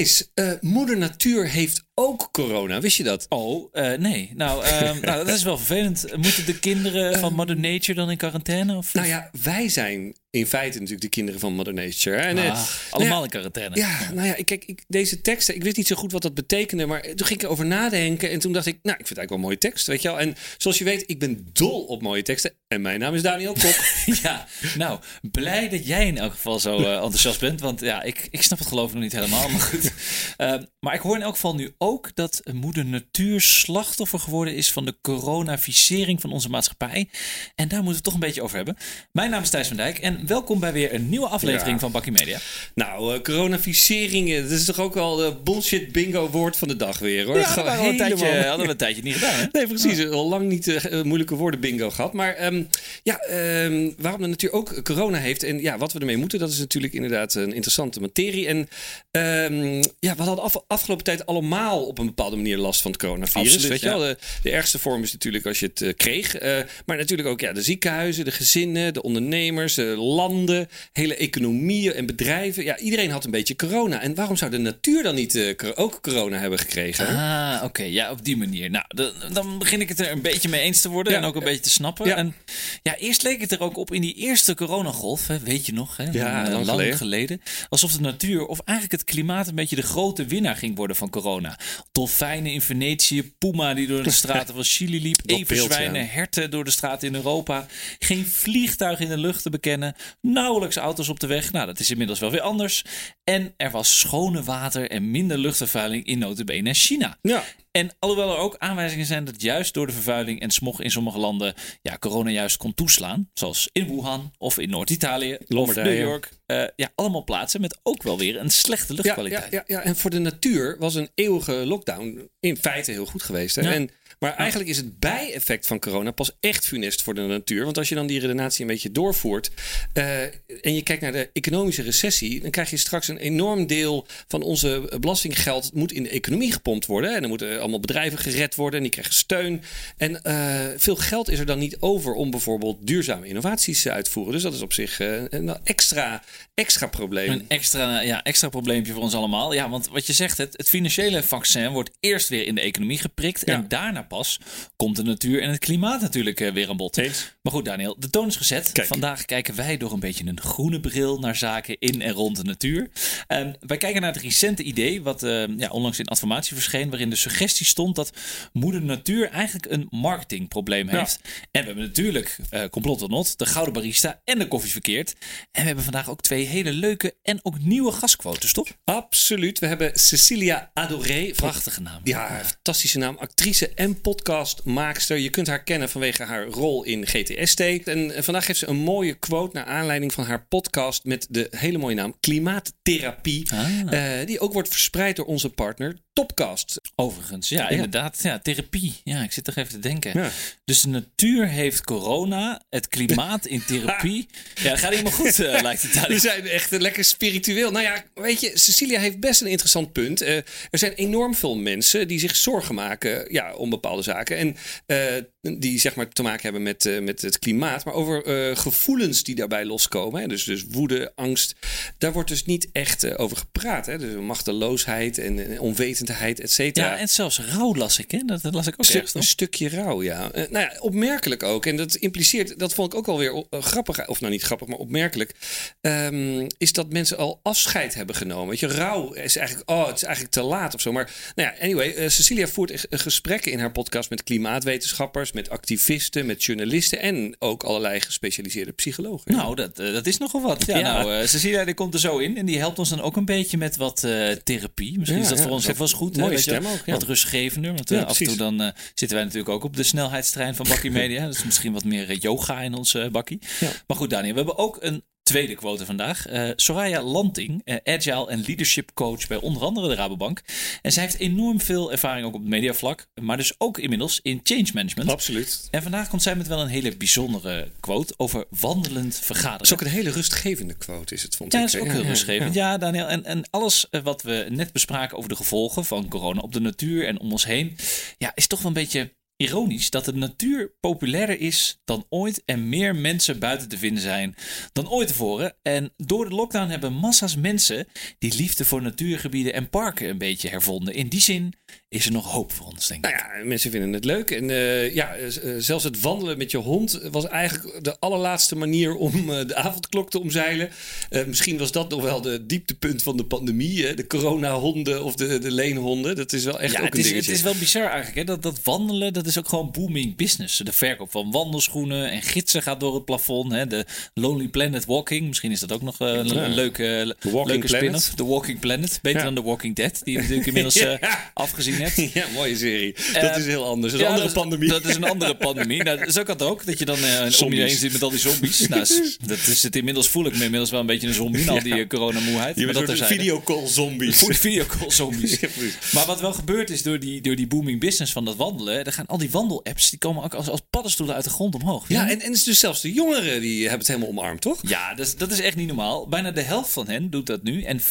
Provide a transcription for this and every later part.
Eh, moeder natuur heeft ook corona. Wist je dat? Oh, eh, nee. Nou, ehm, nou, dat is wel vervelend. Moeten de kinderen van Mother Nature dan in quarantaine? Of? Nou ja, wij zijn in feite natuurlijk de kinderen van Mother Nature. En, eh, Ah, nou allemaal ja, in quarantaine. Ja, nou ja, ik, kijk, ik, deze teksten, ik wist niet zo goed wat dat betekende, maar toen ging ik erover nadenken en toen dacht ik, nou, ik vind het eigenlijk wel een mooie tekst, weet je wel. En zoals je weet, ik ben dol op mooie teksten en mijn naam is Daniel Kok. Ja, nou, blij dat jij in elk geval zo eh, enthousiast bent. Want ja, ik, ik snap het geloof ik nog niet helemaal. Maar goed. Eh, maar ik hoor in elk geval nu ook dat moeder natuur slachtoffer geworden is van de coronavisering van onze maatschappij. En daar moeten we het toch een beetje over hebben. Mijn naam is Thijs van Dijk en welkom bij weer een nieuwe aflevering Ja. van Bakkie Media. nou, eh coronaviseringen, dat is toch ook al de bullshit bingo woord van de dag weer, hoor. Ja, Gewoon dat hadden we, een tijdje, helemaal- hadden we een tijdje niet gedaan. Hè? Nee, precies. Al lang niet eh, moeilijke woorden bingo gehad. Maar ehm, ja, ehm, waarom de natuur ook corona heeft en ja, wat we ermee moeten, dat is natuurlijk inderdaad een interessante materie. En ehm, ja, we hadden af, afgelopen tijd allemaal op een bepaalde manier last van het coronavirus. Absoluut, weet je ja. wel? De, de ergste vorm is natuurlijk als je het eh, kreeg. Eh, maar natuurlijk ook ja, de ziekenhuizen, de gezinnen, de ondernemers, de landen, hele economieën en bedrijven. Ja, iedereen had een beetje corona. En waarom zou de natuur dan niet eh, ook corona hebben gekregen? hè? Ah, oké. Ja, op die manier. Nou, dan, dan begin ik het er een beetje mee eens te worden Ja, en ook een beetje te snappen. Ja. En ja, eerst leek het er ook op in die eerste coronagolf, hè, weet je nog, hè, Ja, lang geleden. alsof de natuur of eigenlijk het klimaat een beetje de grote winnaar ging worden van corona. Dolfijnen in Venetië, puma die door de straten van Chili liep, everzwijnen, ja. herten door de straten in Europa, geen vliegtuig in de lucht te bekennen, nauwelijks auto's op de weg. Nou, dat is inmiddels wel weer anders. En er was schone water en minder luchtvervuiling in notabene China. Ja. En alhoewel er ook aanwijzingen zijn dat juist door de vervuiling en smog in sommige landen ja, corona juist kon toeslaan, zoals in Wuhan of in Noord-Italië of. New York, eh, ja, allemaal plaatsen met ook wel weer een slechte Ja, luchtkwaliteit. ja, ja, ja, en voor de natuur was een eeuwige lockdown in feite heel goed geweest. Hè? Ja. En, maar eigenlijk is het bijeffect van corona pas echt funest voor de natuur. Want als je dan die redenatie een beetje doorvoert eh, en je kijkt naar de economische recessie, dan krijg je straks een enorm deel van onze belastinggeld moet in de economie gepompt worden. En dan moeten allemaal bedrijven gered worden en die krijgen steun. En eh, veel geld is er dan niet over om bijvoorbeeld duurzame innovaties uit te voeren. Dus dat is op zich eh, een extra, extra probleem. Een extra, ja, extra probleempje voor ons allemaal. Ja, want wat je zegt, het, het financiële vaccin wordt eerst weer in de economie geprikt. Ja. En daarna pas komt de natuur en het klimaat natuurlijk eh, weer aan bod. Eens. Maar goed, Daniel, de toon is gezet. Kijk. Vandaag kijken wij door een beetje een groene bril naar zaken in en rond de natuur. Ehm, wij kijken naar het recente idee, wat ehm, ja, onlangs in Adformatie verscheen, waarin de suggestie stond dat moeder natuur eigenlijk een marketingprobleem Ja. heeft. En we hebben natuurlijk eh complot of not, de gouden barista en de koffie verkeerd. En we hebben vandaag ook twee hele leuke en ook nieuwe gastquotes, toch? Absoluut. We hebben Cecilia Adoré. Prachtige naam. Ja, fantastische naam. Actrice en podcastmaakster. Je kunt haar kennen vanwege haar rol in GTST. En eh, vandaag heeft ze een mooie quote naar aanleiding van haar podcast met de hele mooie naam Klimaattherapie. Ah. eh, die ook wordt verspreid door onze partner Topcast. Overigens, ja, inderdaad. Ja, therapie. Ja, ik zit toch even te denken. Ja. Dus de natuur heeft corona, het klimaat in therapie. Ja, dat gaat helemaal goed, eh, lijkt het We zijn echt lekker spiritueel. Nou ja, weet je, Cecilia heeft best een interessant punt. Eh, er zijn enorm veel mensen die zich zorgen maken ja, om bepaalde zaken. En eh, die zeg maar te maken hebben met, met het klimaat. Maar over gevoelens die daarbij loskomen. Hè? Dus, dus woede, angst. Daar wordt dus niet echt over gepraat. Hè? Dus machteloosheid en eh, onwetendheid, et cetera. Ja, en zelfs rouw las ik, hè? Dat, dat las ik ook ergens. een stukje rouw, ja. Eh, nou ja, opmerkelijk ook. En dat impliceert, dat vond ik ook alweer uh, grappig, of nou niet grappig, maar opmerkelijk. ehm, is dat mensen al afscheid hebben genomen. Weet je, rouw is eigenlijk, oh, het is eigenlijk te laat of zo. Maar nou ja, anyway, eh, Cecilia voert echt, eh, gesprekken in haar podcast met klimaatwetenschappers, met activisten, met journalisten en ook allerlei gespecialiseerde psychologen. Nou, dat, eh, dat is nogal wat. Ja, Ja. nou, eh, Cecilia die komt er zo in. En die helpt ons dan ook een beetje met wat eh, therapie. Misschien Ja, is dat voor ons ook wel goed. hè, mooie je wel. stem ook, ja. Wat rustgevender. Want eh, Ja, af en toe dan eh, zitten wij natuurlijk ook op de snelheidstrein van Bakkie Media. dus misschien wat meer eh, yoga in onze eh, bakkie. Maar goed, Daniel, we hebben ook een tweede quote vandaag. Eh, Soraya Lanting, eh, agile en leadership coach bij onder andere de Rabobank. En zij heeft enorm veel ervaring ook op het mediavlak. Maar dus ook inmiddels in change management. Absoluut. En vandaag komt zij met wel een hele bijzondere quote over wandelend Dat vergaderen. is ook een hele rustgevende quote, is het, vond Ja, ik. dat is ook Ja, heel ja, rustgevend. ja. Ja, Daniel. En, en alles eh, wat we net bespraken over de gevolgen van corona op de natuur en om ons heen, ja, is toch wel een beetje ironisch dat de natuur populairder is dan ooit en meer mensen buiten te vinden zijn dan ooit tevoren. En door de lockdown hebben massa's mensen die liefde voor natuurgebieden en parken een beetje hervonden. In die zin is er nog hoop voor ons, denk ik. Nou ja, mensen vinden het leuk. En uh, ja, uh, zelfs het wandelen met je hond was eigenlijk de allerlaatste manier om uh, de avondklok te omzeilen. misschien was dat nog wel de dieptepunt van de pandemie. Hè? De corona-honden of de, de leenhonden. Dat is wel echt ja, ook het een is, dingetje. Het is wel bizar eigenlijk. Hè? Dat, dat wandelen, dat is ook gewoon booming business. De verkoop van wandelschoenen en gidsen gaat door het plafond. Hè? De Lonely Planet Walking. Misschien is dat ook nog een leuke, leuke spin-off. The Walking Planet. Beter Ja. dan The Walking Dead. Die natuurlijk inmiddels eh, afgezien Ja, mooie serie. Eh, dat is heel anders. Dat is Ja, een andere dat is- pandemie. Dat is een andere pandemie. Nou, zo kan het ook. Dat je dan eh om je heen zit met al die zombies. Nou, dat is het inmiddels voel ik me inmiddels wel een beetje een zombie. na Al die eh, coronamoeheid. Je bent dat een soort terzijde. videocall zombies. Voor de videocall zombies. Ja, precies. Maar wat wel gebeurd is door die, door die booming business van dat wandelen. Er gaan al die wandelapps, die komen ook als, als paddenstoelen uit de grond omhoog. Ja, en, en het is dus zelfs de jongeren die hebben het helemaal omarmd, toch? Ja, dat is, dat is echt niet normaal. Bijna de helft van hen doet dat nu. En 84%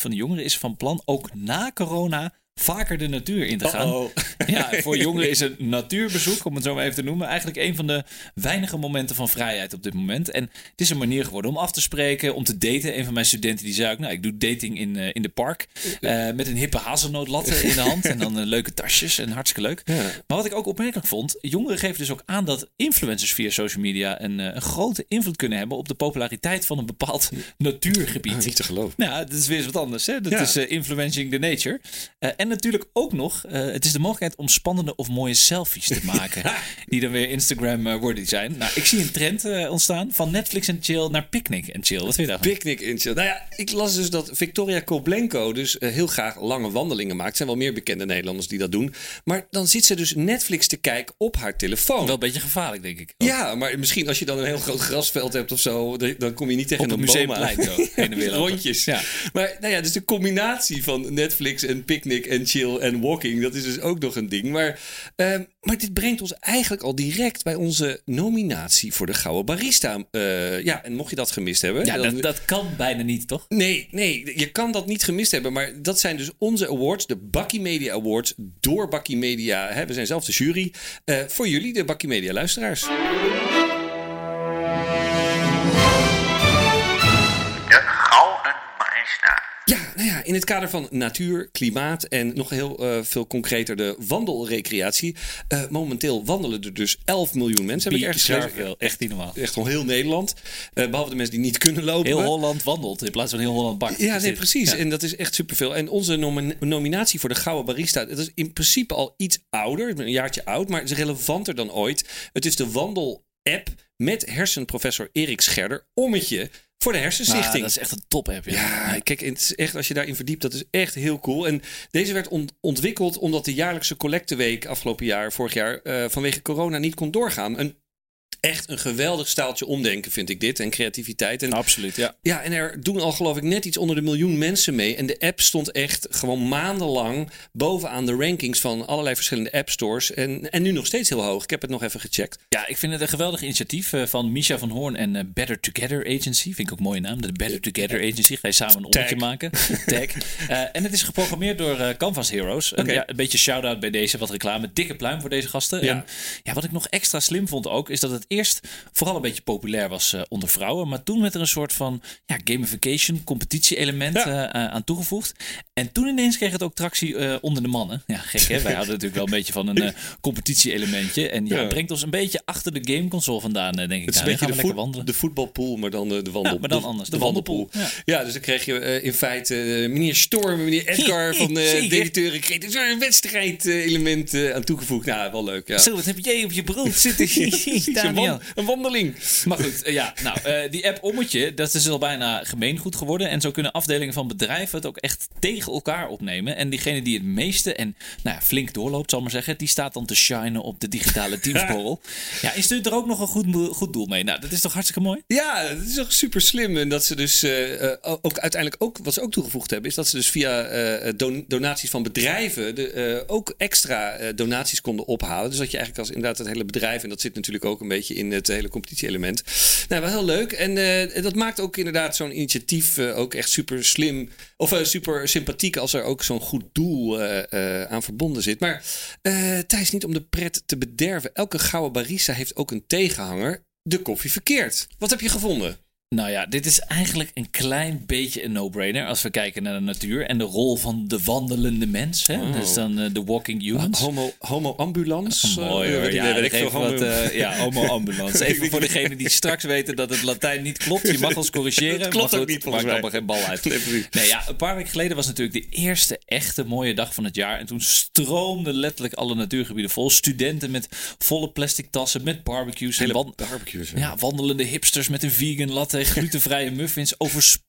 van de jongeren is van plan ook na corona vaker de natuur in te gaan. Ja, voor jongeren is een natuurbezoek, om het zo maar even te noemen, eigenlijk een van de weinige momenten van vrijheid op dit moment. En het is een manier geworden om af te spreken, om te daten. Een van mijn studenten die zei ook, nou, ik doe dating in, eh, in de park. eh, met een hippe hazelnootlatte in de hand en dan eh, leuke tasjes en hartstikke leuk. Ja. Maar wat ik ook opmerkelijk vond, jongeren geven dus ook aan dat influencers via social media een, een grote invloed kunnen hebben op de populariteit van een bepaald natuurgebied. Ah, niet te geloven. Nou, dat is weer eens wat anders. Hè? Dat Ja. is influencing the nature. Eh, en natuurlijk ook nog, eh, het is de mogelijkheid om spannende of mooie selfies te maken. die dan weer Instagram-worthy zijn. Nou, ik zie een trend eh, ontstaan van Netflix en chill naar picnic en chill. Wat vind je daarvan? Picnic in chill. Nou ja, ik las dus dat Victoria Koblenko dus eh, heel graag lange wandelingen maakt. Er zijn wel meer bekende Nederlanders die dat doen. Maar dan zit ze dus Netflix te kijken op haar telefoon. Wel een beetje gevaarlijk, denk ik. Ja, maar misschien als je dan een heel groot grasveld hebt of zo, dan- kom je niet tegen Op een aan. museumplein en. Rondjes. Ja. Maar nou ja, dus de combinatie van Netflix en picnic en chill en walking, dat is dus ook nog een ding. Maar, ehm, maar dit brengt ons eigenlijk al direct bij onze nominatie voor de Gouden Barista. Eh, ja, en mocht je dat gemist hebben, Ja, dan- dat, dat kan bijna niet, toch? Nee, nee, je kan dat niet gemist hebben. Maar dat zijn dus onze awards, de Bakkie Media Awards, door Bakkie Media. Hè, we zijn zelf de jury. eh, voor jullie, de Bakkie Media luisteraars. In het kader van natuur, klimaat en nog heel eh, veel concreter de wandelrecreatie. Eh, momenteel wandelen er dus 11 miljoen mensen. Heb ik ergens gelezen. Echt niet normaal. Echt gewoon heel Nederland. Eh, behalve de mensen die niet kunnen lopen. Heel Holland wandelt in plaats van heel Holland bakt. Ja, nee, precies. Ja. En dat is echt superveel. En onze nomi- nominatie voor de Gouden Barista, dat is in principe al iets ouder, een jaartje oud, maar het is relevanter dan ooit. Het is de wandel-app met hersenprofessor Erik Scherder, ommetje voor de Maar Hersenstichting. dat is echt een top-app. Ja. Ja, kijk, het is echt, als je daarin verdiept, dat is echt heel cool. En deze werd ont- ontwikkeld omdat de jaarlijkse collecteweek afgelopen jaar, vorig jaar, eh, vanwege corona niet kon doorgaan. Een, echt een geweldig staaltje omdenken, vind ik dit. En creativiteit. En Absoluut, ja. ja, en er doen al geloof ik net iets onder de miljoen mensen mee. En de app stond echt gewoon maandenlang bovenaan de rankings van allerlei verschillende app stores. En, en nu nog steeds heel hoog. Ik heb het nog even gecheckt. Ja, ik vind het een geweldig initiatief eh, van Misha van Hoorn en eh, Better Together Agency. Vind ik ook een mooie naam. De Better Together Agency. Ga je samen een ommetje maken. Tag. Eh, en het is geprogrammeerd door Canvas Heroes. En Oké. ja, een beetje shout-out bij deze, wat reclame. Dikke pluim voor deze gasten. Ja. En ja, wat ik nog extra slim vond ook, is dat het eerst vooral een beetje populair was eh, onder vrouwen. Maar toen werd er een soort van ja, gamification, competitie-element Ja. eh, eh, aan toegevoegd. En toen ineens kreeg het ook tractie onder de mannen. Ja, gek hè? Wij hadden natuurlijk wel een beetje van een competitie-elementje. En ja, brengt ons een beetje achter de gameconsole vandaan, denk ik. Het is Nou, een beetje de, wandelen. de voetbalpool, maar dan de wandel. Maar dan de- anders. De, De wandelpool. Ja. dus dan kreeg je in feite meneer Storm, meneer Edgar van de Zeker. directeur. Kreeg er een wedstrijd-element aan toegevoegd. Nou, wel leuk. Ja. Zo, wat heb jij op je brood zitten? Een, Daniel. wan- een wandeling. Maar goed, eh, ja, nou, eh, die app Ommetje, dat is al bijna gemeengoed geworden. En zo kunnen afdelingen van bedrijven het ook echt tegen elkaar opnemen. En diegene die het meeste en nou ja, flink doorloopt, zal maar zeggen, die staat dan te shinen op de digitale teamsborrel. ja, stuurt er ook nog een goed, goed doel mee. Nou, dat is toch hartstikke mooi? Ja, dat is ook super slim. En dat ze dus eh, ook uiteindelijk ook, wat ze ook toegevoegd hebben, is dat ze dus via don- donaties van bedrijven de, ook extra donaties konden ophalen. Dus dat je eigenlijk als inderdaad het hele bedrijf, en dat zit natuurlijk ook een beetje in het hele competitie-element. Nou, wel heel leuk. En eh, dat maakt ook inderdaad zo'n initiatief eh, ook echt super slim. Of eh, super sympathiek als er ook zo'n goed doel aan verbonden zit. Maar Thijs, niet om de pret te bederven. Elke gouden barista heeft ook een tegenhanger. De koffie verkeerd. Wat heb je gevonden? Nou ja, dit is eigenlijk een klein beetje een no-brainer als we kijken naar de natuur en de rol van de wandelende mens. Hè? Oh. Dus dan eh, de walking humans. Homo, homo ambulance? Mooi Eh, hoor. Ja, ik ik veel, wat, homo- eh, ja, homo ambulance. Even voor degenen die straks weten dat het Latijn niet klopt. Je mag ons corrigeren. Het klopt maar ook niet, volgens maakt mij. geen bal uit. Nee, ja, een paar weken geleden was natuurlijk de eerste echte mooie dag van het jaar. En toen stroomden letterlijk alle natuurgebieden vol. Studenten met volle plastic tassen, met barbecues. en Hele barbecues. ja, wandelende hipsters met een vegan latte, glutenvrije muffins.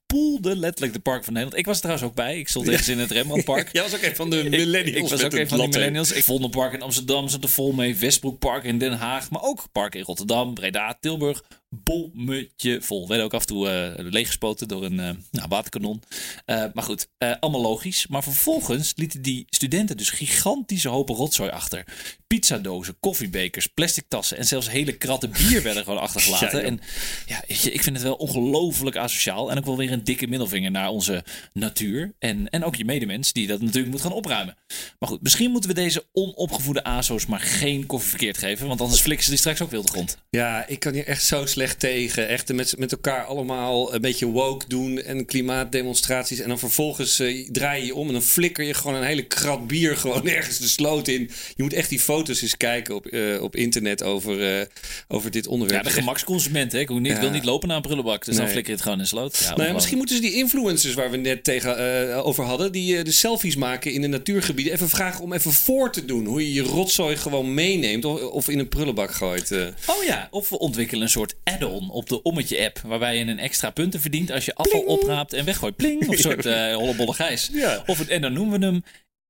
Overspoelde letterlijk de Park van Nederland. Ik was er trouwens ook bij. Ik stond ergens in het Rembrandtpark. Jij was ook een van de millennials. Ik, was ook een van latte. millennials. Ik vond een park in Amsterdam zat er vol mee. Westbroekpark in Den Haag. Maar ook park in Rotterdam, Breda, Tilburg. Bommetje vol. Werden ook af en toe eh, leeggespoten door een eh, nou, waterkanon. Eh, maar goed, allemaal logisch. Maar vervolgens lieten die studenten dus gigantische hopen rotzooi achter. Pizzadozen, koffiebekers, plastic tassen en zelfs hele kratten bier werden gewoon achtergelaten. Ja, en ja, ik vind het wel ongelooflijk asociaal. En ook wel weer een dikke middelvinger naar onze natuur. En, en ook je medemens, die dat natuurlijk moet gaan opruimen. Maar goed, misschien moeten we deze onopgevoede ASO's maar geen koffie verkeerd geven. Want anders flikken ze die straks ook de grond. Ja, ik kan hier echt zo slecht tegen. Echt met, met elkaar allemaal een beetje woke doen en klimaatdemonstraties. En dan vervolgens eh, draai je je om en dan flikker je gewoon een hele krat bier gewoon ergens de sloot in. Je moet echt die foto's eens kijken op, eh, op internet over, eh, over dit Ja, onderwerp. de gemaksconsument, hè. Ik wil niet, Ja. wil niet lopen naar een prullenbak. Dus dan flikker je het gewoon in de sloot. Ja, Nou ja. Misschien moeten ze die influencers waar we net tegen eh, over hadden, die eh, de selfies maken in de natuurgebieden, even vragen om even voor te doen. Hoe je je rotzooi gewoon meeneemt of, of in een prullenbak gooit. eh. Oh ja, of we ontwikkelen een soort add-on op de Ommetje-app. Waarbij je een extra punten verdient als je afval opraapt en weggooit. Pling, of een soort hollebolle gijs. Ja. Of het, en dan noemen we hem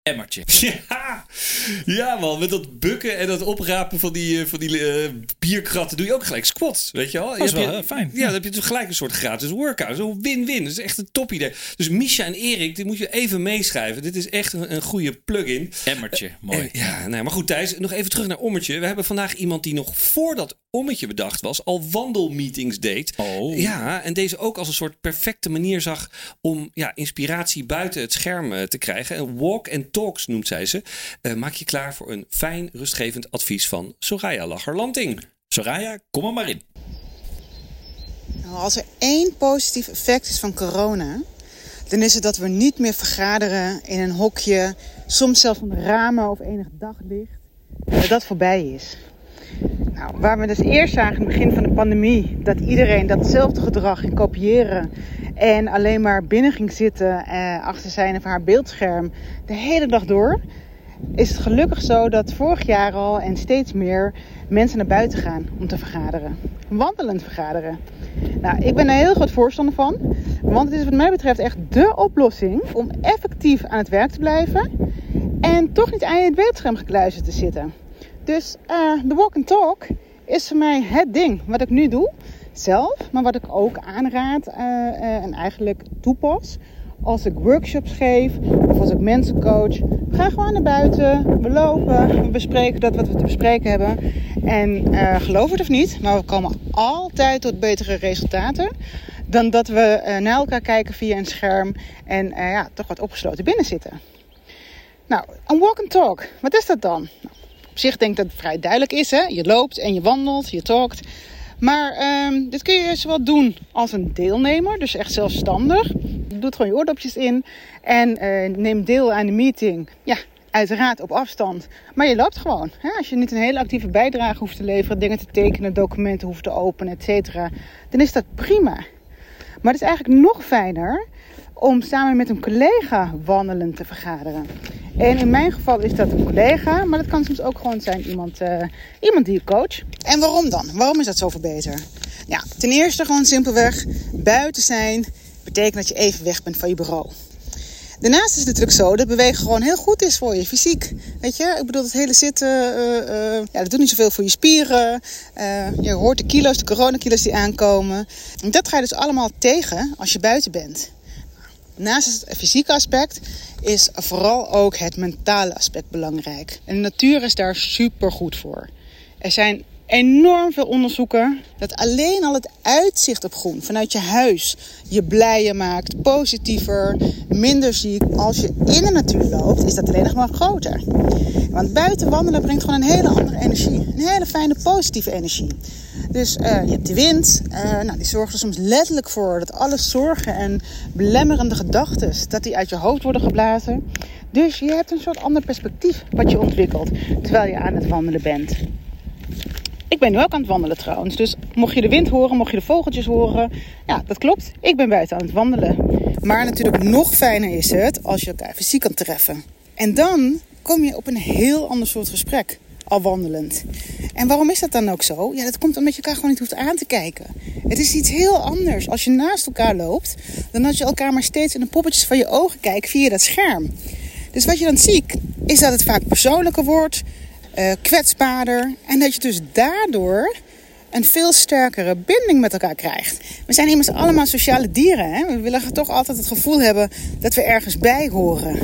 emmertje. Ja, ja man, met dat bukken en dat oprapen van die, eh, van die eh, bierkratten doe je ook gelijk squats, weet je wel? Dat is wel, je- eh, fijn. Ja, dan heb je dus gelijk een soort gratis workout. Zo'n win-win, dat is echt een top idee. Dus Misha en Erik, dit moet je even meeschrijven. Dit is echt een, een goede plugin. Emmertje, mooi. Ja, nee, maar goed Thijs, nog even terug naar Ommetje. We hebben vandaag iemand die nog voordat Ommetje bedacht was, al wandelmeetings deed. Oh. Ja, en deze ook als een soort perfecte manier zag om ja, inspiratie buiten het scherm eh, te krijgen. En walk and talks noemt zij ze. Eh, maak je klaar voor een fijn, rustgevend advies van Soraya Lacher-Lanting. Soraya, kom er maar in. Nou, als er één positief effect is van corona, dan is het dat we niet meer vergaderen in een hokje, soms zelfs van ramen of enig daglicht. Dat dat voorbij is. Nou, waar we dus eerst zagen in het begin van de pandemie dat iedereen datzelfde gedrag ging kopiëren en alleen maar binnen ging zitten eh, achter zijn of haar beeldscherm de hele dag door, is het gelukkig zo dat vorig jaar al en steeds meer mensen naar buiten gaan om te vergaderen. Wandelend vergaderen. Nou, ik ben er heel groot voorstander van. Want het is wat mij betreft echt dé oplossing om effectief aan het werk te blijven. En toch niet aan je beeldscherm gekluisterd te zitten. Dus eh, de walk and talk is voor mij het ding wat ik nu doe. Zelf, maar wat ik ook aanraad eh, eh, en eigenlijk toepas. Als ik workshops geef of als ik mensen coach. Gaan gewoon naar buiten, we lopen, we bespreken dat wat we te bespreken hebben. En eh, geloof het of niet, maar we komen altijd tot betere resultaten. Dan dat we naar elkaar kijken via een scherm en ja, toch wat opgesloten binnen zitten. Nou, een walk and talk, wat is dat dan? Op zich denk ik dat het vrij duidelijk is. Hè? Je loopt en je wandelt, je talkt. Maar ehm, dit kun je zowel doen als een deelnemer, dus echt zelfstandig. Je doet gewoon je oordopjes in en eh neemt deel aan de meeting. Ja, uiteraard op afstand. Maar je loopt gewoon. Hè? Als je niet een hele actieve bijdrage hoeft te leveren, dingen te tekenen, documenten hoeft te openen, et cetera, dan is dat prima. Maar het is eigenlijk nog fijner om samen met een collega wandelend te vergaderen. En in mijn geval is dat een collega, maar dat kan soms ook gewoon zijn iemand, eh, iemand die je coach. En waarom dan? Waarom is dat zoveel beter? Ja, ten eerste gewoon simpelweg buiten zijn betekent dat je even weg bent van je bureau. Daarnaast is het natuurlijk zo dat bewegen gewoon heel goed is voor je fysiek. Weet je, ik bedoel, het hele zitten, eh, eh, ja, dat doet niet zoveel voor je spieren. Je hoort de kilo's, de coronakilo's die aankomen. En dat ga je dus allemaal tegen als je buiten bent. Naast het fysieke aspect is vooral ook het mentale aspect belangrijk. En de natuur is daar super goed voor. Er zijn enorm veel onderzoeken dat alleen al het uitzicht op groen vanuit je huis je blijer maakt, positiever, minder ziek. Als je in de natuur loopt, is dat alleen nog maar groter. Want buiten wandelen brengt gewoon een hele andere energie. Een hele fijne, positieve energie. Dus uh, je hebt de wind, uh, nou, die zorgt er soms letterlijk voor dat alle zorgen en belemmerende gedachten, dat die uit je hoofd worden geblazen. Dus je hebt een soort ander perspectief wat je ontwikkelt terwijl je aan het wandelen bent. Ik ben nu ook aan het wandelen trouwens. Dus mocht je de wind horen, mocht je de vogeltjes horen. Ja, dat klopt. Ik ben buiten aan het wandelen. Maar natuurlijk nog fijner is het als je elkaar fysiek kan treffen. En dan kom je op een heel ander soort gesprek. Al wandelend. En waarom is dat dan ook zo? Ja, dat komt omdat je elkaar gewoon niet hoeft aan te kijken. Het is iets heel anders als je naast elkaar loopt. dan als je elkaar maar steeds in de poppetjes van je ogen kijkt via dat scherm. Dus wat je dan ziet, is dat het vaak persoonlijker wordt uh, kwetsbaarder. En dat je dus daardoor een veel sterkere binding met elkaar krijgt. We zijn immers allemaal sociale dieren. Hè? We willen toch altijd het gevoel hebben dat we ergens bij horen.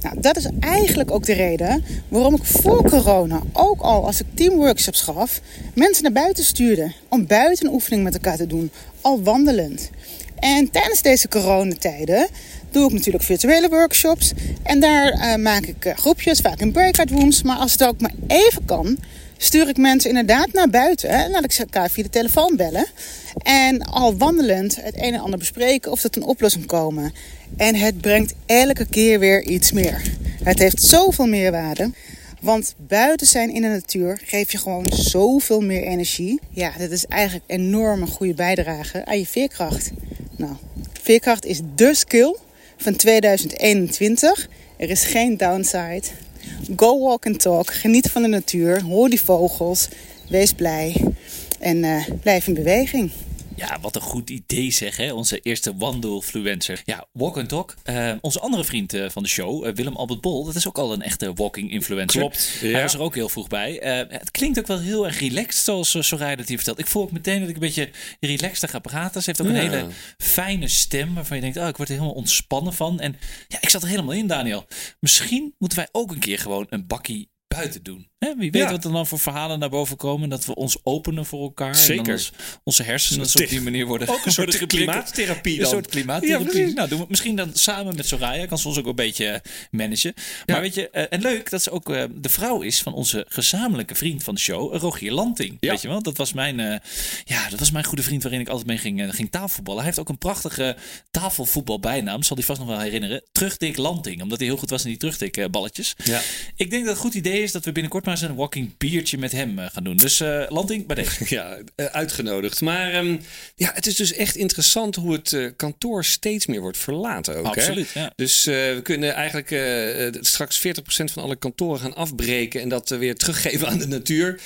Nou, dat is eigenlijk ook de reden waarom ik voor corona, ook al als ik teamworkshops gaf, mensen naar buiten stuurde. Om buiten oefening met elkaar te doen, al wandelend. En tijdens deze coronatijden doe ik natuurlijk virtuele workshops. En daar uh, maak ik uh, groepjes, vaak in breakout rooms. Maar als het ook maar even kan, stuur ik mensen inderdaad naar buiten. En laat ik ze elkaar via de telefoon bellen. En al wandelend het een en ander bespreken of tot een oplossing komen. En het brengt elke keer weer iets meer. Het heeft zoveel meerwaarde. Want buiten zijn in de natuur geeft je gewoon zoveel meer energie. Ja, dat is eigenlijk een enorme goede bijdrage aan je veerkracht. Nou, veerkracht is de skill van 2021. Er is geen downside. Go walk and talk. Geniet van de natuur. Hoor die vogels. Wees blij. En uh, blijf in beweging. Ja, wat een goed idee zeg, hè? Onze eerste wandelfluencer. Ja, Walk and Talk. Uh, onze andere vriend uh, van de show, uh, Willem Albert Bol, dat is ook al een echte walking influencer. Klopt. Ja. Hij was er ook heel vroeg bij. het klinkt ook wel heel erg relaxed, zoals Soraya dat hier vertelt. Ik voel ook meteen dat ik een beetje relaxter ga praten. Ze heeft ook ja. een hele fijne stem waarvan je denkt, oh, ik word er helemaal ontspannen van. En ja, ik zat er helemaal in, Daniel. Misschien moeten wij ook een keer gewoon een bakkie buiten doen. Hè, wie weet ja. wat er dan voor verhalen naar boven komen. Dat we ons openen voor elkaar. Zeker. En ons, onze hersenen op die manier worden Ook een soort klimaattherapie dan. Een soort klimaattherapie. Ja, nou, doen we misschien dan samen met Soraya. Kan ze ons ook een beetje managen. Maar weet je, uh, en leuk dat ze ook uh, de vrouw is van onze gezamenlijke vriend van de show, Rogier Lanting. Weet je wel, dat was mijn, uh, ja, dat was mijn goede vriend waarin ik altijd mee ging, ging tafelvoetballen. Hij heeft ook een prachtige tafelvoetbalbijnaam, zal hij vast nog wel herinneren. Terugdik Lanting, omdat hij heel goed was in die terugdikballetjes. Ja. Ik denk dat het een goed idee is dat we binnenkort maar eens een walking biertje met hem gaan doen. Dus uh, Landing, bij deze. Ja, uh, uitgenodigd. Maar um, ja, het is dus echt interessant hoe het kantoor steeds meer wordt verlaten ook. Absoluut, hè? Ja. Dus we kunnen eigenlijk straks 40% van alle kantoren gaan afbreken en dat weer teruggeven aan de natuur.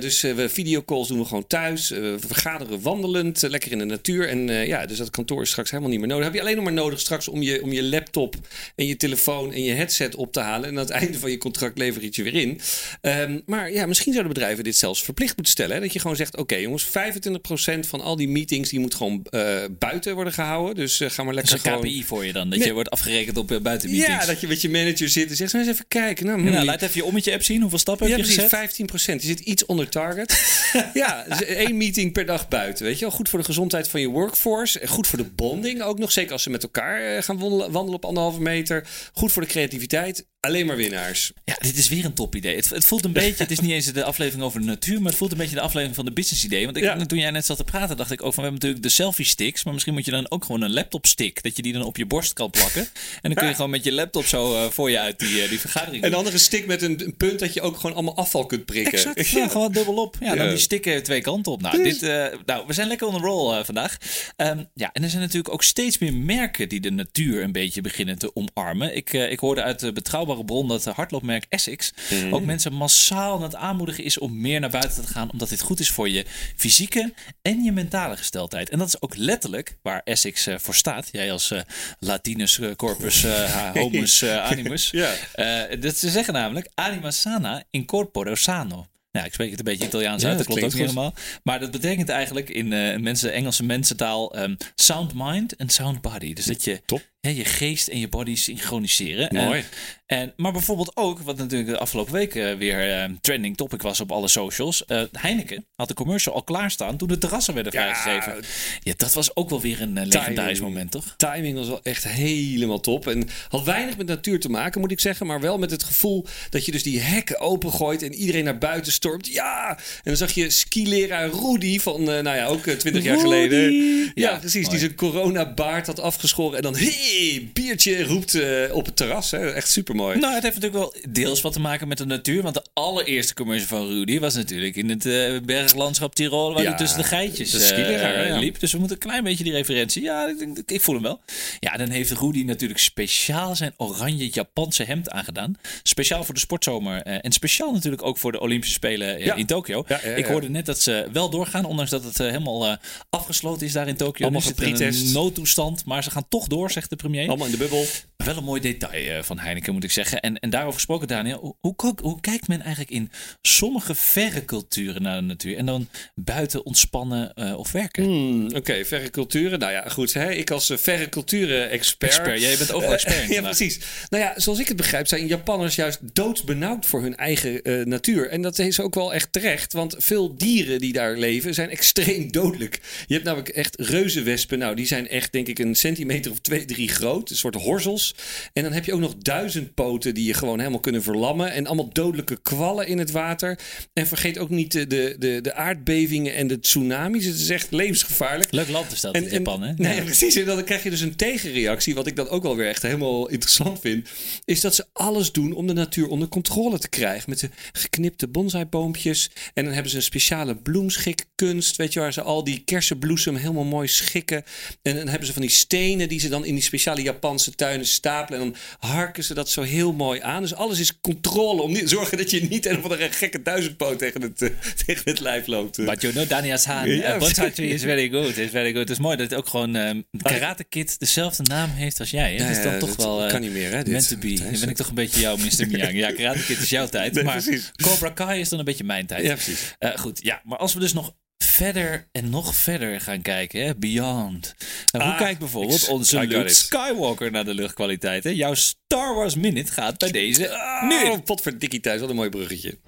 dus we videocalls doen we gewoon thuis. we vergaderen wandelend, lekker in de natuur. En ja, dus dat kantoor is straks helemaal niet meer nodig. Heb je alleen nog maar nodig straks om je, om je laptop en je telefoon en je headset op te halen. En aan het einde van je contract lever je weer in. Um, maar ja, misschien zouden bedrijven dit zelfs verplicht moeten stellen. Hè? Dat je gewoon zegt, oké okay, jongens, 25% van al die meetings die moet gewoon uh, buiten worden gehouden. Dus uh, ga maar lekker dat is een gewoon... KPI voor je dan, dat nee. je wordt afgerekend op uh, buitenmeetings. Ja, dat je met je manager zit en zegt, eens even kijken. Nou, ja, nou, laat even je ommetje app zien, hoeveel stappen ja, heb je gezet? 15%. Je zit iets onder target. ja, dus één meeting per dag buiten, weet je wel. Goed voor de gezondheid van je workforce. Goed voor de bonding ook nog, zeker als ze met elkaar gaan wandelen, wandelen op anderhalve meter. Goed voor de creativiteit. Alleen maar winnaars. Ja, dit is weer een top idee. Het, het voelt een beetje, het is niet eens de aflevering over de natuur, maar het voelt een beetje de aflevering van de business idee. Want ik, ja. toen jij net zat te praten, dacht ik ook van, we hebben natuurlijk de selfie sticks, maar misschien moet je dan ook gewoon een laptop stick, dat je die dan op je borst kan plakken. En dan kun je gewoon met je laptop zo uh, voor je uit die, uh, die vergadering Een andere stick met een, een, punt dat je ook gewoon allemaal afval kunt prikken. Exact, ja, gewoon dubbel op. Ja, dan die stikken twee kanten op. Nou, dit, uh, nou we zijn lekker on the roll vandaag. Um, ja, en er zijn natuurlijk ook steeds meer merken die de natuur een beetje beginnen te omarmen. Ik, ik hoorde uit de betrouwbare bron dat hardloopmerk Essex mm. ook mensen massaal aan het aanmoedigen is om meer naar buiten te gaan, omdat dit goed is voor je fysieke en je mentale gesteldheid. En dat is ook letterlijk waar Essex uh, voor staat. Jij als uh, Latinus uh, corpus homus animus. ja. dat ze zeggen namelijk anima sana in corpore sano. Nou, ik spreek het een beetje Italiaans ja, uit, dat, dat klopt ook niet helemaal. Maar dat betekent eigenlijk in uh, mensen, Engelse mensentaal um, sound mind en sound body. Dus dat je Top. Hè, je geest en je body synchroniseren. En- Mooi. En, maar bijvoorbeeld ook, wat natuurlijk de afgelopen week eh, weer eh, trending topic was op alle socials. eh, Heineken had de commercial al klaarstaan toen de terrassen werden Ja, vrijgegeven. Ja, dat was ook wel weer een eh, legendarisch moment, toch? Timing was wel echt helemaal top. En had weinig met natuur te maken, moet ik zeggen. Maar wel met het gevoel dat je dus die hekken opengooit en iedereen naar buiten stormt. Ja! En dan zag je skileraar Rudy van, eh, nou ja, ook twintig jaar geleden. Ja, Ja, precies. mooi. Die zijn coronabaard had afgeschoren. En dan, hey, biertje roept eh, op het terras. Hè. Echt super mooi. Nou, het heeft natuurlijk wel deels wat te maken met de natuur. Want de allereerste commercial van Rudy was natuurlijk in het eh, berglandschap Tirol. Waar Ja, hij tussen de geitjes is eh, skileraar, ja. liep. Dus we moeten een klein beetje die referentie. Ja, ik, ik voel hem wel. Ja, dan heeft Rudy natuurlijk speciaal zijn oranje Japanse hemd aangedaan. Speciaal voor de sportzomer. en speciaal natuurlijk ook voor de Olympische Spelen Ja. in Tokio. Ik hoorde net dat ze wel doorgaan. Ondanks dat het helemaal afgesloten is daar in Tokio. Allemaal een noodtoestand. Maar ze gaan toch door, zegt de premier. Allemaal in de bubbel. Wel een mooi detail eh, van Heineken, moet ik zeggen. En, en daarover gesproken, Daniel. Hoe, hoe, hoe kijkt men eigenlijk in sommige verre culturen naar de natuur? En dan buiten ontspannen eh, of werken? Hmm, Oké, verre culturen. Nou ja, goed. Hè? Ik als eh, verre culturen-expert. Expert, jij bent overal expert in ja, precies. Nou ja, zoals ik het begrijp, zijn Japanners juist doodsbenauwd voor hun eigen eh, natuur. En dat is ook wel echt terecht, want veel dieren die daar leven zijn extreem dodelijk. Je hebt namelijk echt reuzenwespen. Nou, die zijn echt, denk ik, een centimeter of twee, drie groot. Een soort horzels. En dan heb je ook nog duizendpoten die je gewoon helemaal kunnen verlammen. En allemaal dodelijke kwallen in het water. En vergeet ook niet de, de, de, de aardbevingen en de tsunamis. Het is echt levensgevaarlijk. Leuk land is dat, in Japan, hè? Nee, Ja. precies. En dan krijg je dus een tegenreactie. Wat ik dan ook wel weer echt helemaal interessant vind. Is dat ze alles doen om de natuur onder controle te krijgen. Met de geknipte bonsaiboompjes. En dan hebben ze een speciale bloemschikkunst. Weet je, waar ze al die kersenbloesem helemaal mooi schikken. En dan hebben ze van die stenen die ze dan in die speciale Japanse tuinen stapelen. En dan harken ze dat zo heel mooi aan. Dus alles is controle. Om niet, zorgen dat je niet een of andere gekke duizendpoot tegen het, eh, tegen het lijf loopt. But you know, uh, bonsai tree is very good. Is very good. Het is mooi dat het ook gewoon ehm Karate Kid dezelfde naam heeft als jij. Hè? Ja, dat is dan ja, toch wel eh, kan niet meer, hè, dit. to be. Dan ben ik toch een beetje jouw Mr. Miyagi. Ja, Karate Kid is jouw tijd. Nee, maar precies. Cobra Kai is dan een beetje mijn tijd. Ja, precies. Eh, goed, ja. Maar als we dus nog verder en nog verder gaan kijken, hè? Beyond. Nou, hoe Ah, kijkt bijvoorbeeld ik- onze I Luke. Skywalker naar de luchtkwaliteit? Hè? Jouw Star Wars Minute gaat bij deze nu. Oh, potverdikkie thuis. Wat een mooi bruggetje.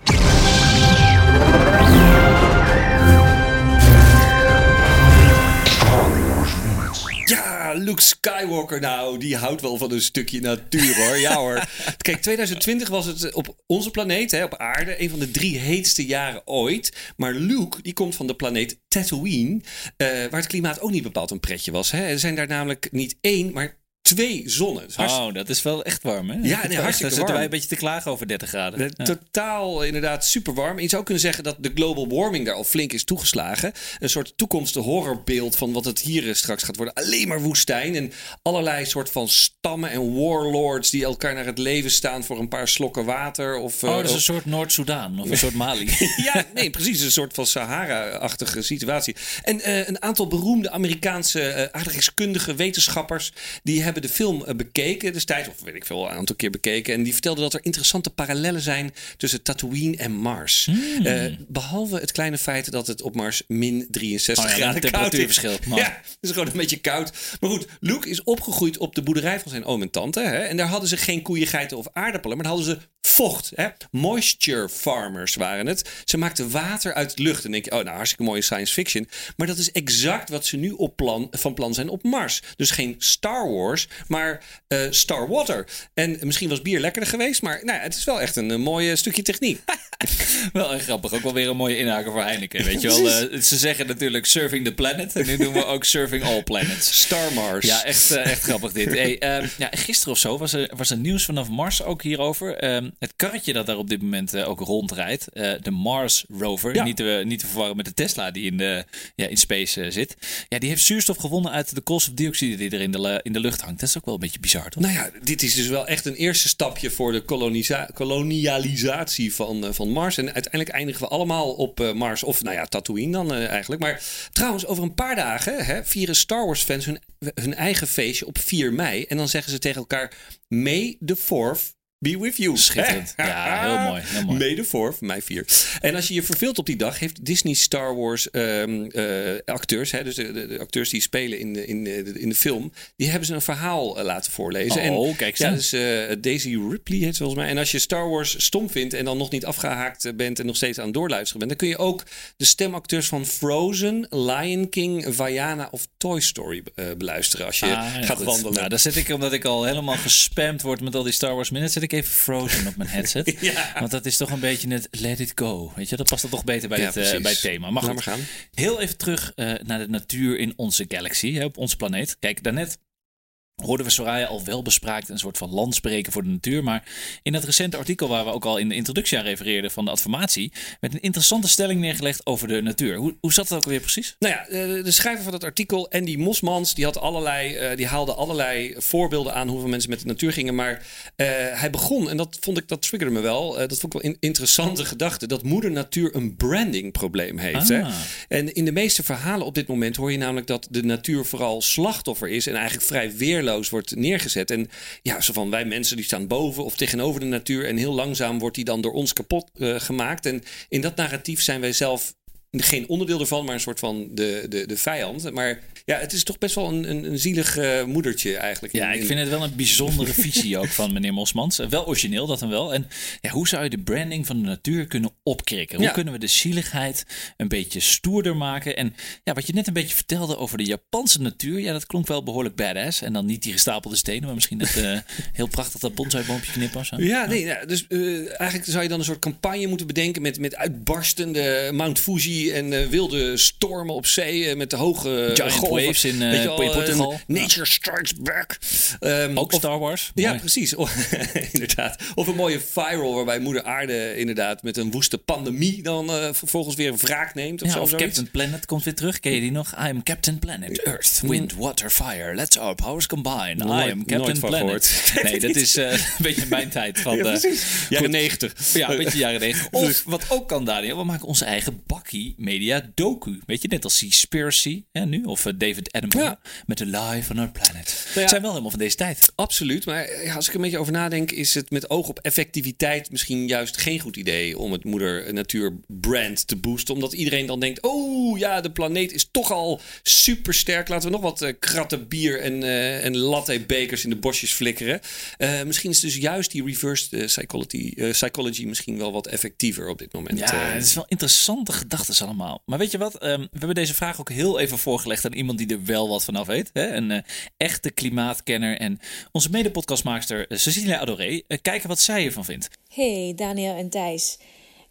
Ja, Luke Skywalker nou, die houdt wel van een stukje natuur hoor. Ja hoor. Kijk, 2020 was het op onze planeet, hè, op aarde, een van de drie heetste jaren ooit. Maar Luke, die komt van de planeet Tatooine, eh, waar het klimaat ook niet bepaald een pretje was. Hè. Er zijn daar namelijk niet één, maar twee zonnen. Hartst- Oh, dat is wel echt warm, hè? nee, Daar hartstikke zitten warm. wij een beetje te klagen over 30 graden. Ja. Totaal inderdaad super warm. En je zou kunnen zeggen dat de global warming daar al flink is toegeslagen. Een soort toekomstige horrorbeeld van wat het hier eh, straks gaat worden. Alleen maar woestijn en allerlei soort van stammen en warlords die elkaar naar het leven staan voor een paar slokken water. Of, eh, Oh, dat is of- een soort Noord-Soedan of een soort Mali. ja, nee, precies. Een soort van Sahara-achtige situatie. En eh, een aantal beroemde Amerikaanse eh, aardrijkskundige wetenschappers... die hebben de film eh, bekeken destijds, of weet ik veel, een aantal keer bekeken. En die vertelden dat er interessante parallellen zijn tussen Tatooine en Mars. Hmm. Eh, behalve het kleine feit dat het op Mars min 63 Oh ja, graden temperatuurverschil. Man. Ja, het is gewoon een beetje koud. Maar goed, Luke is opgegroeid op de boerderij van zijn oom en tante. Hè? En daar hadden ze geen koeien, geiten of aardappelen. Maar daar hadden ze vocht. Hè? Moisture farmers waren het. Ze maakten water uit de lucht. En denk je, oh nou hartstikke mooie science fiction. Maar dat is exact wat ze nu op plan, van plan zijn op Mars. Dus geen Star Wars, maar eh, Star Water. En misschien was bier lekkerder geweest. Maar nou, het is wel echt een, eh, mooi stukje techniek. wel erg grappig. Ook wel weer een mooie inhaker voor Heineken. Weet je wel, eh, ze zeggen natuurlijk Serving the Planet. En nu doen we ook Serving All Planets. Star Mars. Ja, echt, eh, echt grappig dit. Hey, ehm, ja, gisteren of zo was er, was er nieuws vanaf Mars ook hierover. Ehm, het karretje dat daar op dit moment eh, ook rondrijdt, eh, de Mars Rover, Ja. niet, te, niet te verwarren met de Tesla die in, de, ja, in space eh, zit. Ja, die heeft zuurstof gewonnen uit de koolstofdioxide die er in de, in de lucht hangt. Dat is ook wel een beetje bizar, toch? Nou ja, dit is dus wel echt een eerste stapje voor de kolonisa- kolonialisatie van, eh, van Mars. En uiteindelijk eindigen we allemaal op eh, Mars. Of nou ja, Tatooine dan eh, eigenlijk. Maar trouwens, over een paar dagen hè, vieren Star Wars fans hun, hun eigen feestje op 4 mei. En dan zeggen ze tegen elkaar: May the 4th be with you. Schitterend. Ja, heel mooi, heel mooi. Mede voor, voor mij vier. En als je je verveelt op die dag, heeft Disney Star Wars ehm, eh, acteurs, hè, dus de, de- de acteurs die spelen in de, in, de, in de film, die hebben ze een verhaal eh, laten voorlezen. Oh, en, kijk Ja, dus eh, Daisy Ripley heet volgens mij. En als je Star Wars stom vindt en dan nog niet afgehaakt eh, bent en nog steeds aan het doorluisteren bent, dan kun je ook de stemacteurs van Frozen, Lion King, Vaiana of Toy Story beluisteren als je Ah, ja, gaat goed. wandelen. Nou, dan zit ik, omdat ik al helemaal gespamd word met al die Star Wars minutes, zit ik even Frozen op mijn headset. Ja. Want dat is toch een beetje het let it go. Weet je, dat past dan toch beter bij, Ja, het, eh, bij het thema. Goed, maar gaan. heel even terug eh, naar de natuur in onze galaxy, hè, op onze planeet. Kijk, daarnet hoorden we Soraya al wel bespraakt een soort van landspreken voor de natuur. Maar in dat recente artikel waar we ook al in de introductie aan refereerden van de adformatie, werd een interessante stelling neergelegd over de natuur. Hoe, hoe zat dat ook weer precies? Nou ja, de, schrijver van dat artikel, Andy Mosmans, die, had allerlei, eh, die haalde allerlei voorbeelden aan hoeveel mensen met de natuur gingen. Maar eh, hij begon, en dat vond ik, dat triggerde me wel. eh, dat vond ik wel een interessante gedachte. Dat moeder natuur een brandingprobleem heeft. Hè? Ah. En in de meeste verhalen op dit moment hoor je namelijk dat de natuur vooral slachtoffer is. En eigenlijk vrij wordt neergezet. En ja, zo van wij mensen die staan boven of tegenover de natuur. En heel langzaam wordt die dan door ons kapot eh, gemaakt. En in dat narratief zijn wij zelf geen onderdeel ervan, maar een soort van de, de, de vijand. Maar ja, het is toch best wel een, een, een zielig eh, moedertje eigenlijk. Ja, In- ik in- vind het wel een bijzondere visie ook van meneer Mosmans. Eh, Wel origineel, dat dan wel. En ja, hoe zou je de branding van de natuur kunnen opkrikken? Hoe Ja. kunnen we de zieligheid een beetje stoerder maken? En ja, wat je net een beetje vertelde over de Japanse natuur, ja, dat klonk wel behoorlijk badass. En dan niet die gestapelde stenen, maar misschien dat eh, heel prachtig dat bonsaiboompje knippen zo. Ja, nee, ja, dus eigenlijk zou je dan een soort campagne moeten bedenken met, met uitbarstende Mount Fuji en eh, wilde stormen op zee eh, met de hoge Giant golven. waves in, eh, Portugal. eh, Nature strikes back. Ehm, Ook of- Star Wars. Ja, Mooi. precies. Of- inderdaad. Of een mooie viral waarbij moeder aarde inderdaad met een woeste pandemie dan eh, vervolgens weer wraak neemt. Of Ja, zo, of zoiets. Captain Planet komt weer terug. Ken je die nog? I am Captain Planet. Earth, wind, water, fire. Let's our powers combine. I am Captain Planet. Nee, dat is eh, een beetje mijn tijd. Van, Ja, de-. Jaren negentig. Ja, een beetje jaren 90. Of wat ook kan, Daniel, we maken onze eigen bakkie media docu. Weet je, net als Seaspiracy hè, nu, of eh, David Attenborough Ja. met The Life on Our Planet. ja. Zijn wel helemaal van deze tijd. Absoluut. Maar ja, als ik een beetje over nadenk, is het met oog op effectiviteit misschien juist geen goed idee om het moeder natuur brand te boosten. Omdat iedereen dan denkt: oh ja, de planeet is toch al super sterk. Laten we nog wat eh, kratten bier en, eh en latte bekers in de bosjes flikkeren. Eh, misschien is dus juist die reverse eh, psychology, eh, psychology misschien wel wat effectiever op dit moment. Ja, Eh, het is wel interessante gedachten allemaal. Maar weet je wat? Ehm, we hebben deze vraag ook heel even voorgelegd aan iemand die er wel wat vanaf weet. Hè? Een eh, echte klimaatkenner en onze mede-podcastmaakster eh, Cecilia Adoré. Eh, kijken wat zij ervan vindt. Hey Daniel en Thijs.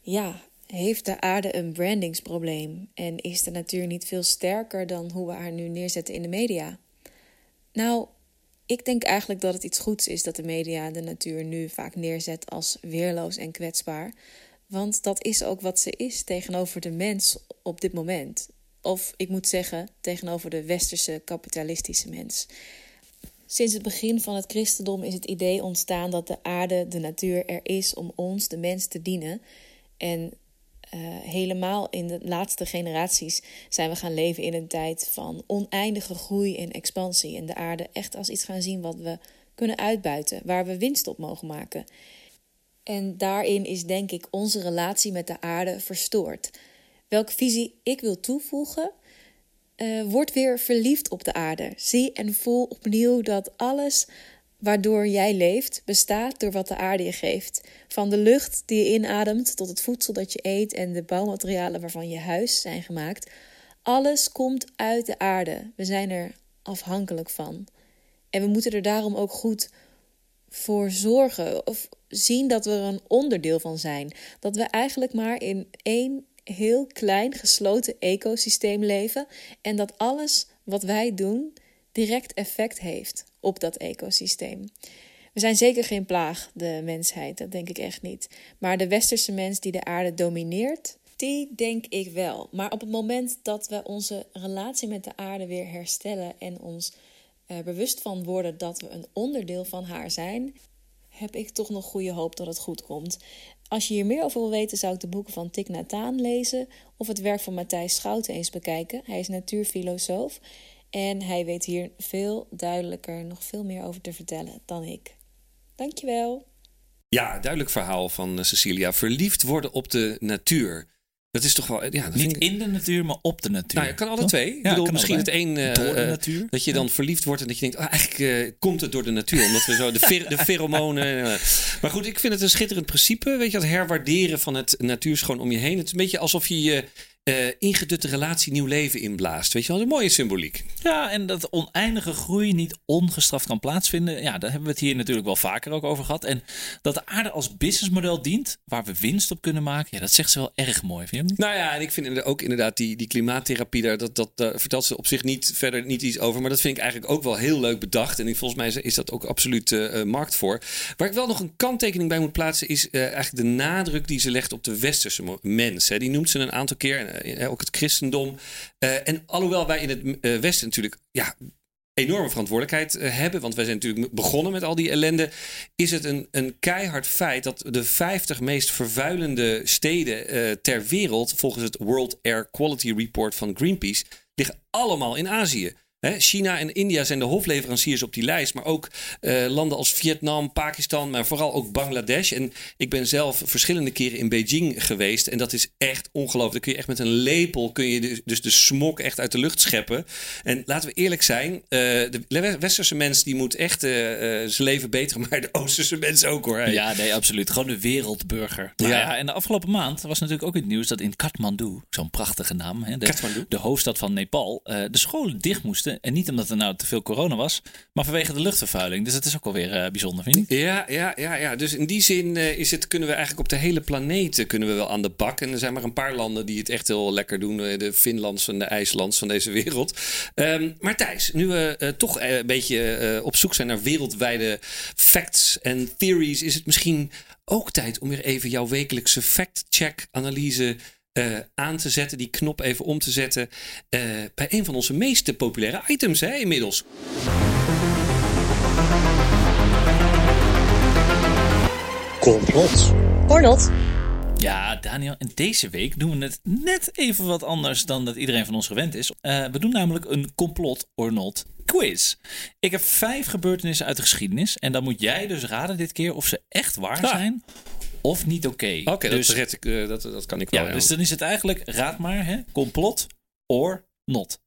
Ja, heeft de aarde een brandingsprobleem? En is de natuur niet veel sterker dan hoe we haar nu neerzetten in de media? Nou, ik denk eigenlijk dat het iets goeds is dat de media de natuur nu vaak neerzet als weerloos en kwetsbaar. Want dat is ook wat ze is tegenover de mens op dit moment. Of ik moet zeggen, tegenover de westerse kapitalistische mens. Sinds het begin van het christendom is het idee ontstaan dat de aarde, de natuur, er is om ons, de mens, te dienen. En eh, helemaal in de laatste generaties zijn we gaan leven in een tijd van oneindige groei en expansie. En de aarde echt als iets gaan zien wat we kunnen uitbuiten, waar we winst op mogen maken. En daarin is denk ik onze relatie met de aarde verstoord. Welke visie ik wil toevoegen, eh, word weer verliefd op de aarde. Zie en voel opnieuw dat alles waardoor jij leeft bestaat door wat de aarde je geeft. Van de lucht die je inademt tot het voedsel dat je eet en de bouwmaterialen waarvan je huis zijn gemaakt. Alles komt uit de aarde. We zijn er afhankelijk van. En we moeten er daarom ook goed voor zorgen of zien dat we er een onderdeel van zijn. Dat we eigenlijk maar in één heel klein gesloten ecosysteem leven en dat alles wat wij doen direct effect heeft op dat ecosysteem. We zijn zeker geen plaag, de mensheid, dat denk ik echt niet. Maar de westerse mens die de aarde domineert, die denk ik wel. Maar op het moment dat we onze relatie met de aarde weer herstellen en ons er bewust van worden dat we een onderdeel van haar zijn, heb ik toch nog goede hoop dat het goed komt. Als je hier meer over wil weten, zou ik de boeken van Thich Nhat Hanh lezen of het werk van Matthijs Schouten eens bekijken. Hij is natuurfilosoof en hij weet hier veel duidelijker nog veel meer over te vertellen dan ik. Dankjewel. Ja, duidelijk verhaal van eh, Cecilia. Verliefd worden op de natuur. Dat is toch wel... Ja, dat Niet in de natuur, maar op de natuur. Nou, je kan alle Toch? twee. Ik Ja, bedoel, kan misschien het een... Door de eh, natuur. Dat je dan verliefd wordt en dat je denkt... Ah, eigenlijk eh, komt het door de natuur. Omdat we zo de, de pheromonen... eh. Maar goed, ik vind het een schitterend principe. Weet je, het herwaarderen van het natuurschoon om je heen. Het is een beetje alsof je je eh, ingedutte relatie nieuw leven inblaast. Weet je wel, een mooie symboliek. Ja, en dat oneindige groei niet ongestraft kan plaatsvinden. Ja, daar hebben we het hier natuurlijk wel vaker ook over gehad. En dat de aarde als businessmodel dient, waar we winst op kunnen maken. Ja, dat zegt ze wel erg mooi, vind je niet? Nou ja, en ik vind ook inderdaad die, die klimaattherapie daar, dat, dat, vertelt ze op zich niet verder niet iets over. Maar dat vind ik eigenlijk ook wel heel leuk bedacht. En ik, volgens mij is- dat ook absoluut eh, eh, markt voor. Waar ik wel nog een kanttekening bij moet plaatsen, is eigenlijk de nadruk die ze legt op de westerse mens. Hè. Die noemt ze een aantal keer, eh, ook het christendom. Eh, en alhoewel wij in het eh, Westen natuurlijk ja, enorme verantwoordelijkheid hebben. Want wij zijn natuurlijk begonnen met al die ellende. Is het een, een keihard feit dat de 50 meest vervuilende steden ter wereld. volgens het World Air Quality Report van Greenpeace. liggen allemaal in Azië. Hè, China en India zijn de hofleveranciers op die lijst. Maar ook eh, landen als Vietnam, Pakistan, maar vooral ook Bangladesh. En ik ben zelf verschillende keren in Beijing geweest. En dat is echt ongelooflijk. Dan kun je echt met een lepel kun je dus- dus de smok echt uit de lucht scheppen. En laten we eerlijk zijn, eh, de we- westerse mens die moet echt eh, zijn leven beter, maar de oosterse mens ook hoor. Hey. Ja, nee, absoluut. Gewoon de wereldburger. Nou Ja. ja. en de afgelopen maand was natuurlijk ook het nieuws dat in Kathmandu, zo'n prachtige naam, hè, de, de hoofdstad van Nepal, de scholen dicht moesten. En niet omdat er nou te veel corona was, maar vanwege de luchtvervuiling. Dus dat is ook wel weer eh, bijzonder, vind niet? Ja, ja, ja, ja. Dus in die zin eh, is het, kunnen we eigenlijk op de hele planeet eh, kunnen we wel aan de bak. En er zijn maar een paar landen die het echt heel lekker doen. eh, De Finlands en de IJslands van deze wereld. Ehm, maar Thijs, nu we eh, toch eh, een beetje eh, op zoek zijn naar wereldwijde facts en theories, is het misschien ook tijd om weer even jouw wekelijkse fact-check-analyse eh, aan te zetten. Die knop even om te zetten eh, bij een van onze meest populaire items hè, inmiddels. Complot. Ornot. Ja, Daniel, en deze week doen we het net even wat anders dan dat iedereen van ons gewend is. Eh, we doen namelijk een complot or not quiz. Ik heb vijf gebeurtenissen uit de geschiedenis. En dan moet jij dus raden dit keer of ze echt waar Ah. zijn of niet oké. Oké, dus, dat, red ik, eh, dat, dat kan ik wel. ja, dus dan is het eigenlijk, raad maar, hè, complot or not.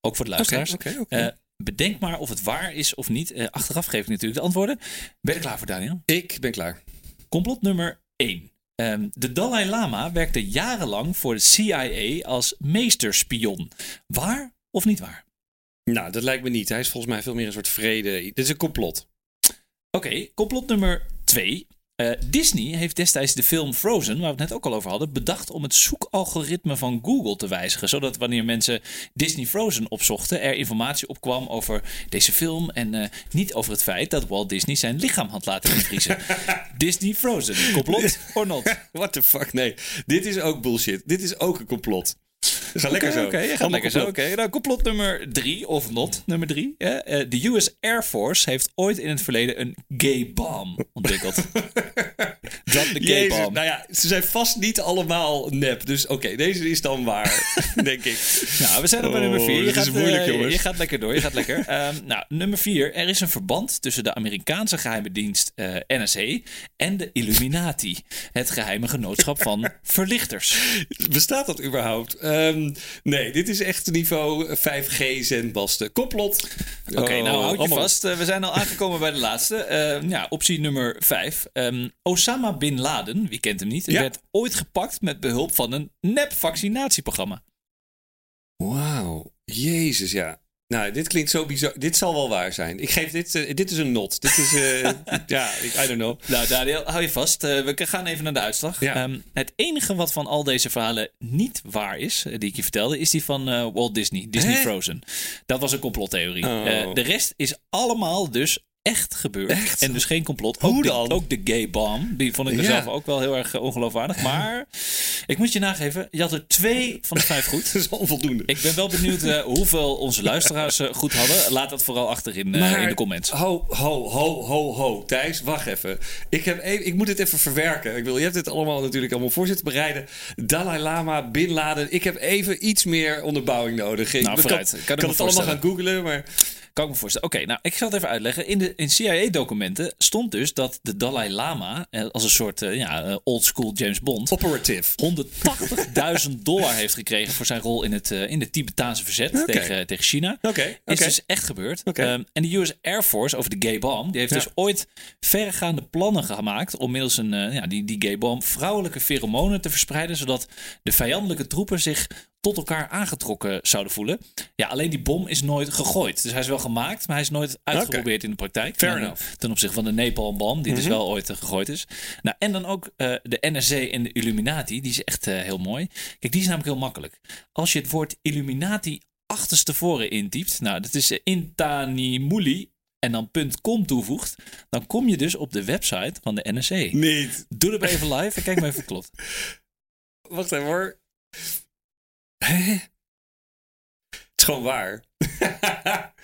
Ook voor de luisteraars. Eh, bedenk maar of het waar is of niet. Eh, achteraf geef ik natuurlijk de antwoorden. Ben je klaar voor, Daniel? Ik ben klaar. Complot nummer 1. de Dalai Lama werkte jarenlang voor de CIA als meesterspion. Waar of niet waar? Nou, dat lijkt me niet. Hij is volgens mij veel meer een soort vrede. Dit is een complot. Oké, complot nummer 2. Disney heeft destijds de film Frozen, waar we het net ook al over hadden, bedacht om het zoekalgoritme van Google te wijzigen. Zodat wanneer mensen Disney Frozen opzochten, er informatie opkwam over deze film en eh, niet over het feit dat Walt Disney zijn lichaam had laten invriezen. Disney Frozen, complot or not? What the fuck? Nee, dit is ook bullshit. Dit is ook een complot. Ga lekker zo. Oké, gaat lekker zo. Oké, nou, complot nummer drie, of not nummer drie. Eh, de US Air Force heeft ooit in het verleden een gay bomb ontwikkeld. Jezus, nou ja, ze zijn vast niet allemaal nep. Dus oké, deze is dan waar, denk ik. Nou, we zijn op bij Oh, nummer vier. Je dit is gaat, moeilijk, eh, jongens. Je gaat lekker door, je gaat lekker. Ehm, nou, nummer vier. Er is een verband tussen de Amerikaanse geheime dienst eh, NSA en de Illuminati. Het geheime genootschap van verlichters. Bestaat dat überhaupt? Ehm, nee, dit is echt niveau 5G zendbasten. Complot. Oké, Oh, nou houd je allemaal- vast. Eh, we zijn al aangekomen bij de laatste. Eh, ja, optie nummer 5. Osama Bin Laden, wie kent hem niet, Ja. werd ooit gepakt met behulp van een nep vaccinatieprogramma. Wauw, jezus ja. Nou, dit klinkt zo bizar. Dit zal wel waar zijn. Ik geef dit, eh, dit is een not. Dit is, eh, ja, ik, I don't know. Nou, Daniel, hou je vast. Eh, we gaan even naar de uitslag. Ja. Ehm, het enige wat van al deze verhalen niet waar is, die ik je vertelde, is die van Walt Disney. Disney Hè? Frozen. Dat was een complottheorie. Oh. De rest is allemaal dus echt gebeurd. Echt? En dus geen complot. Hoe ook de, dan? Ook de gay bomb. Die vond ik er Ja. zelf ook wel heel erg eh, ongeloofwaardig. Maar ik moet je nageven, je had er twee van de vijf goed. Dat is onvoldoende. Ik ben wel benieuwd eh, hoeveel onze luisteraars eh, goed hadden. Laat dat vooral achter in, in de comments. Ho, ho, ho, ho, ho. Thijs, wacht even. Ik, heb even, ik moet dit even verwerken. Ik wil, je hebt dit allemaal natuurlijk allemaal voor zitten bereiden. Dalai Lama, Bin Laden. Ik heb even iets meer onderbouwing nodig. Ik Nou, kan, kan kan, het allemaal gaan googlen, maar... Kan ik me voorstellen. Oké, nou, ik zal het even uitleggen. In de in CIA-documenten stond dus dat de Dalai Lama, eh, als een soort uh, ja, uh, old school James Bond, Operative. 180.000 dollar heeft gekregen voor zijn rol in het, uh, in het Tibetaanse verzet okay. tegen, tegen China. Oké. Okay. Is dus echt gebeurd. Um, en de US Air Force over de gay bomb, die heeft ja. dus ooit verregaande plannen gemaakt om middels een, ja, die, die gay bomb vrouwelijke pheromonen te verspreiden, zodat de vijandelijke troepen zich tot elkaar aangetrokken zouden voelen. Ja, alleen die bom is nooit gegooid. Dus hij is wel gemaakt, maar hij is nooit uitgeprobeerd in de praktijk. Fair ten, enough. Ten opzichte van de Nepal-bom, die mm -hmm. dus wel ooit uh, gegooid is. Nou, en dan ook uh, de NRC en de Illuminati, die is echt uh, heel mooi. Kijk, die is namelijk heel makkelijk. Als je het woord Illuminati achterstevoren intypt, nou, dat is Intanimuli en dan .com toevoegt, dan kom je dus op de website van de NRC. Niet. Doe het even live en kijk maar even klopt. Wacht even hoor. Hè? Het is gewoon waar.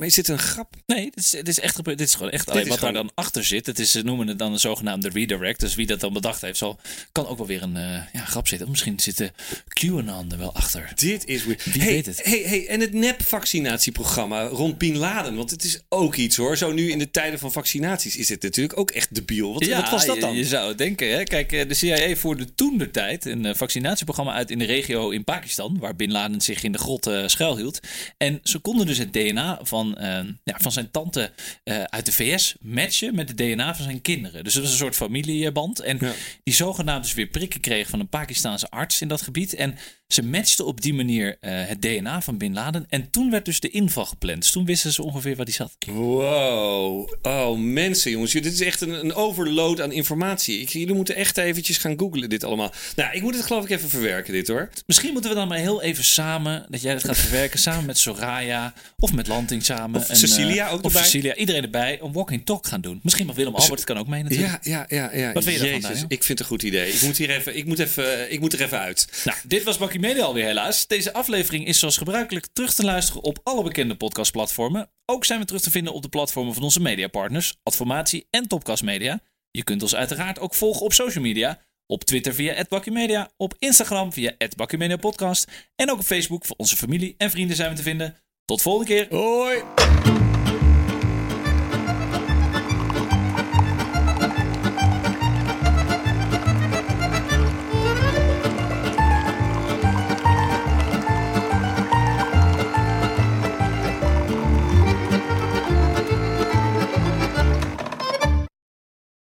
maar is dit een grap? Nee, dit is, dit is echt gebeurd. Dit is gewoon echt alleen wat gewoon... daar dan achter zit. Het is, ze noemen het dan een zogenaamde redirect. Dus wie dat dan bedacht heeft, zal, kan ook wel weer een uh, ja, grap zitten. Of misschien zit de QAnon er wel achter. Dit is weird. Wie hey, weet het. Hey, hey, en het nep-vaccinatieprogramma rond Bin Laden. Want het is ook iets hoor. Zo nu in de tijden van vaccinaties is het natuurlijk ook echt debiel. Wat, ja, wat was dat dan? Je, je zou het denken. Hè? Kijk, de CIA voerde toen de tijd een vaccinatieprogramma uit in de regio in Pakistan. Waar Bin Laden zich in de grot uh, schuilhield. En ze konden dus het DNA van, ja, van zijn tante uh, uit de VS matchen met het DNA van zijn kinderen. Dus dat was een soort familieband. En ja. die zogenaamd dus weer prikken kreeg van een Pakistaanse arts in dat gebied. En ze matchten op die manier uh, het DNA van Bin Laden. En toen werd dus de inval gepland. Dus toen wisten ze ongeveer waar die zat. Wow. Oh, mensen, jongens. Dit is echt een, een overload aan informatie. Ik, jullie moeten echt eventjes gaan googlen dit allemaal. Nou, ik moet het geloof ik even verwerken, dit hoor. Misschien moeten we dan maar heel even samen, dat jij dat gaat verwerken, samen met Soraya of met Lanting samen. Of en, Cecilia ook of erbij. Cecilia, iedereen erbij, een walking talk gaan doen. Misschien mag Willem Albert kan ook mee natuurlijk. Ja, ja, ja. ja. Wat vind je Jezus, ervan, Ik vind het een goed idee. Ik moet hier even, ik moet even, ik moet er even uit. Nou, dit was Bakkie Media alweer helaas. Deze aflevering is zoals gebruikelijk terug te luisteren op alle bekende podcastplatformen. Ook zijn we terug te vinden op de platformen van onze mediapartners, Adformatie en Topcast Media. Je kunt ons uiteraard ook volgen op social media. Op Twitter via @bakkimedia, op Instagram via @bakkimediapodcast en ook op Facebook voor onze familie en vrienden zijn we te vinden. Tot volgende keer. Hoi.